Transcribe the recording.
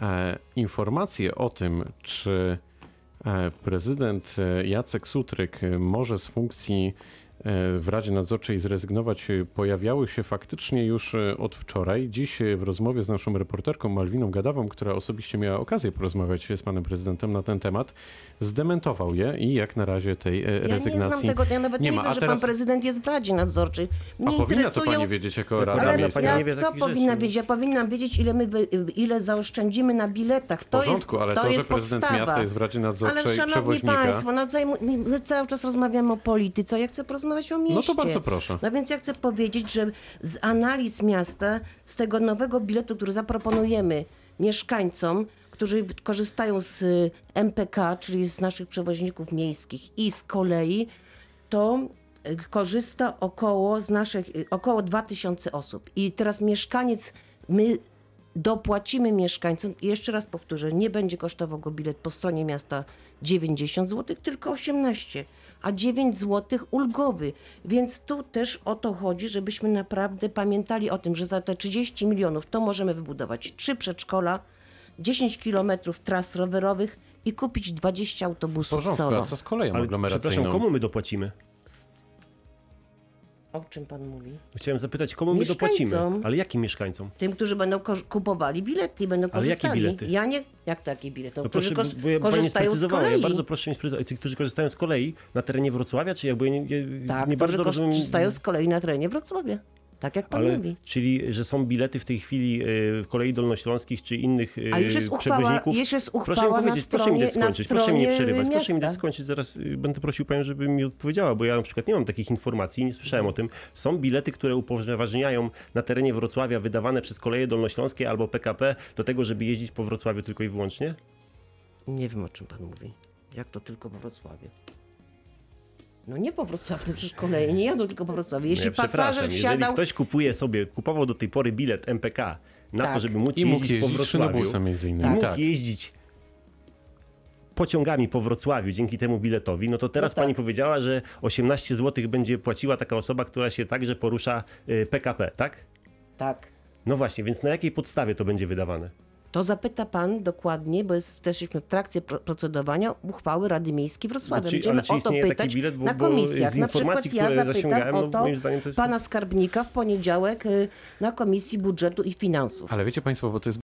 e, informacje o tym, czy e, prezydent e, Jacek Sutryk może z funkcji w Radzie Nadzorczej zrezygnować, e, pojawiały się faktycznie już e, od wczoraj. Dziś e, w rozmowie z naszą reporterką Malwiną Gadawą, która osobiście miała okazję porozmawiać z panem prezydentem na ten temat, zdementował je i jak na razie tej e, Ja nie rezygnacji znam tego, ja nawet nie, nie ma. wiem, A że teraz- pan prezydent jest w Radzie Nadzorczej. A Mnie powinna to pani wiedzieć jako Rada Ale Miejska. pani ja, nie co powinna wiedzieć? Ja powinna wiedzieć, ile my ile zaoszczędzimy na biletach. W porządku, to jest, ale to, to, że jest prezydent podstawa. miasta jest w Radzie Nadzorczej Ale szanowni państwo, no zajmu- my cały czas rozmawiamy o polityce, a ja chcę porozmawiać o mieście. No to bardzo proszę. No więc ja chcę powiedzieć, że z analiz miasta, z tego nowego biletu, który zaproponujemy mieszkańcom, którzy korzystają z y, MPK, czyli z naszych przewoźników miejskich i z kolei, to y, korzysta około z naszych, y, około 2000 osób. I teraz mieszkaniec, my dopłacimy mieszkańcom, i jeszcze raz powtórzę, nie będzie kosztował go bilet po stronie miasta 90 zł, tylko 18, a 9 zł ulgowy. Więc tu też o to chodzi, żebyśmy naprawdę pamiętali o tym, że za te 30 milionów to możemy wybudować trzy przedszkola, 10 kilometrów tras rowerowych i kupić 20 W autobusów porządku, solo. a co z koleją Ale przepraszam, aglomeracyjną? komu my dopłacimy? O czym pan mówi? Chciałem zapytać, komu my dopłacimy? Ale jakim mieszkańcom? Tym, którzy będą ko- kupowali bilety i będą Ale jakie korzystali. bilety? Ja nie... Jak takie bilety? No, No którzy proszę, bo ja, nie korzystają z sprecyzowała. Ja kolei. bardzo proszę mi sprecyzować. Ci, którzy korzystają z kolei na terenie Wrocławia, czy jakby nie, nie, Tak, nie bardzo rozumiem... korzystają z kolei na terenie Wrocławia. Tak jak pan Ale, mówi. czyli, że są bilety w tej chwili y, w kolei dolnośląskich czy innych A już jest uchwała, przewoźników. już jest proszę mi uchwała na powiedzieć, proszę mi stronie, dać na skończyć, proszę mi nie stronie przerywać, proszę mi dać miasta. skończyć, zaraz y, będę prosił panią, żeby mi odpowiedziała, bo ja na przykład nie mam takich informacji, nie słyszałem o tym. Są bilety, które upoważniają na terenie Wrocławia wydawane przez koleje dolnośląskie albo PKP do tego, żeby jeździć po Wrocławiu tylko i wyłącznie? Nie wiem, o czym pan mówi. Jak to tylko po Wrocławiu? No nie po Wrocławiu, przecież kolei nie jadą tylko po Wrocławiu. Jeśli przepraszam, pasażer jeżeli wsiadał... ktoś kupuje sobie, kupował do tej pory bilet MPK na to, Tak. żeby móc I mógł jeździć po jeździć Wrocławiu szynobusem między innymi. mógł Tak. jeździć pociągami po Wrocławiu dzięki temu biletowi, no to teraz No tak. pani powiedziała, że 18 zł będzie płaciła taka osoba, która się także porusza y, PKP, tak? Tak. No właśnie, więc na jakiej podstawie to będzie wydawane? To zapyta pan dokładnie, bo jest, też jesteśmy w trakcie pro- procedowania uchwały Rady Miejskiej Wrocławia. Znaczy, Będziemy ale czy o to pytać bilet? Bo- na komisjach. Na przykład ja zapytam o no, to jest- pana skarbnika w poniedziałek y, na Komisji Budżetu i Finansów. Ale wiecie Państwo, bo to jest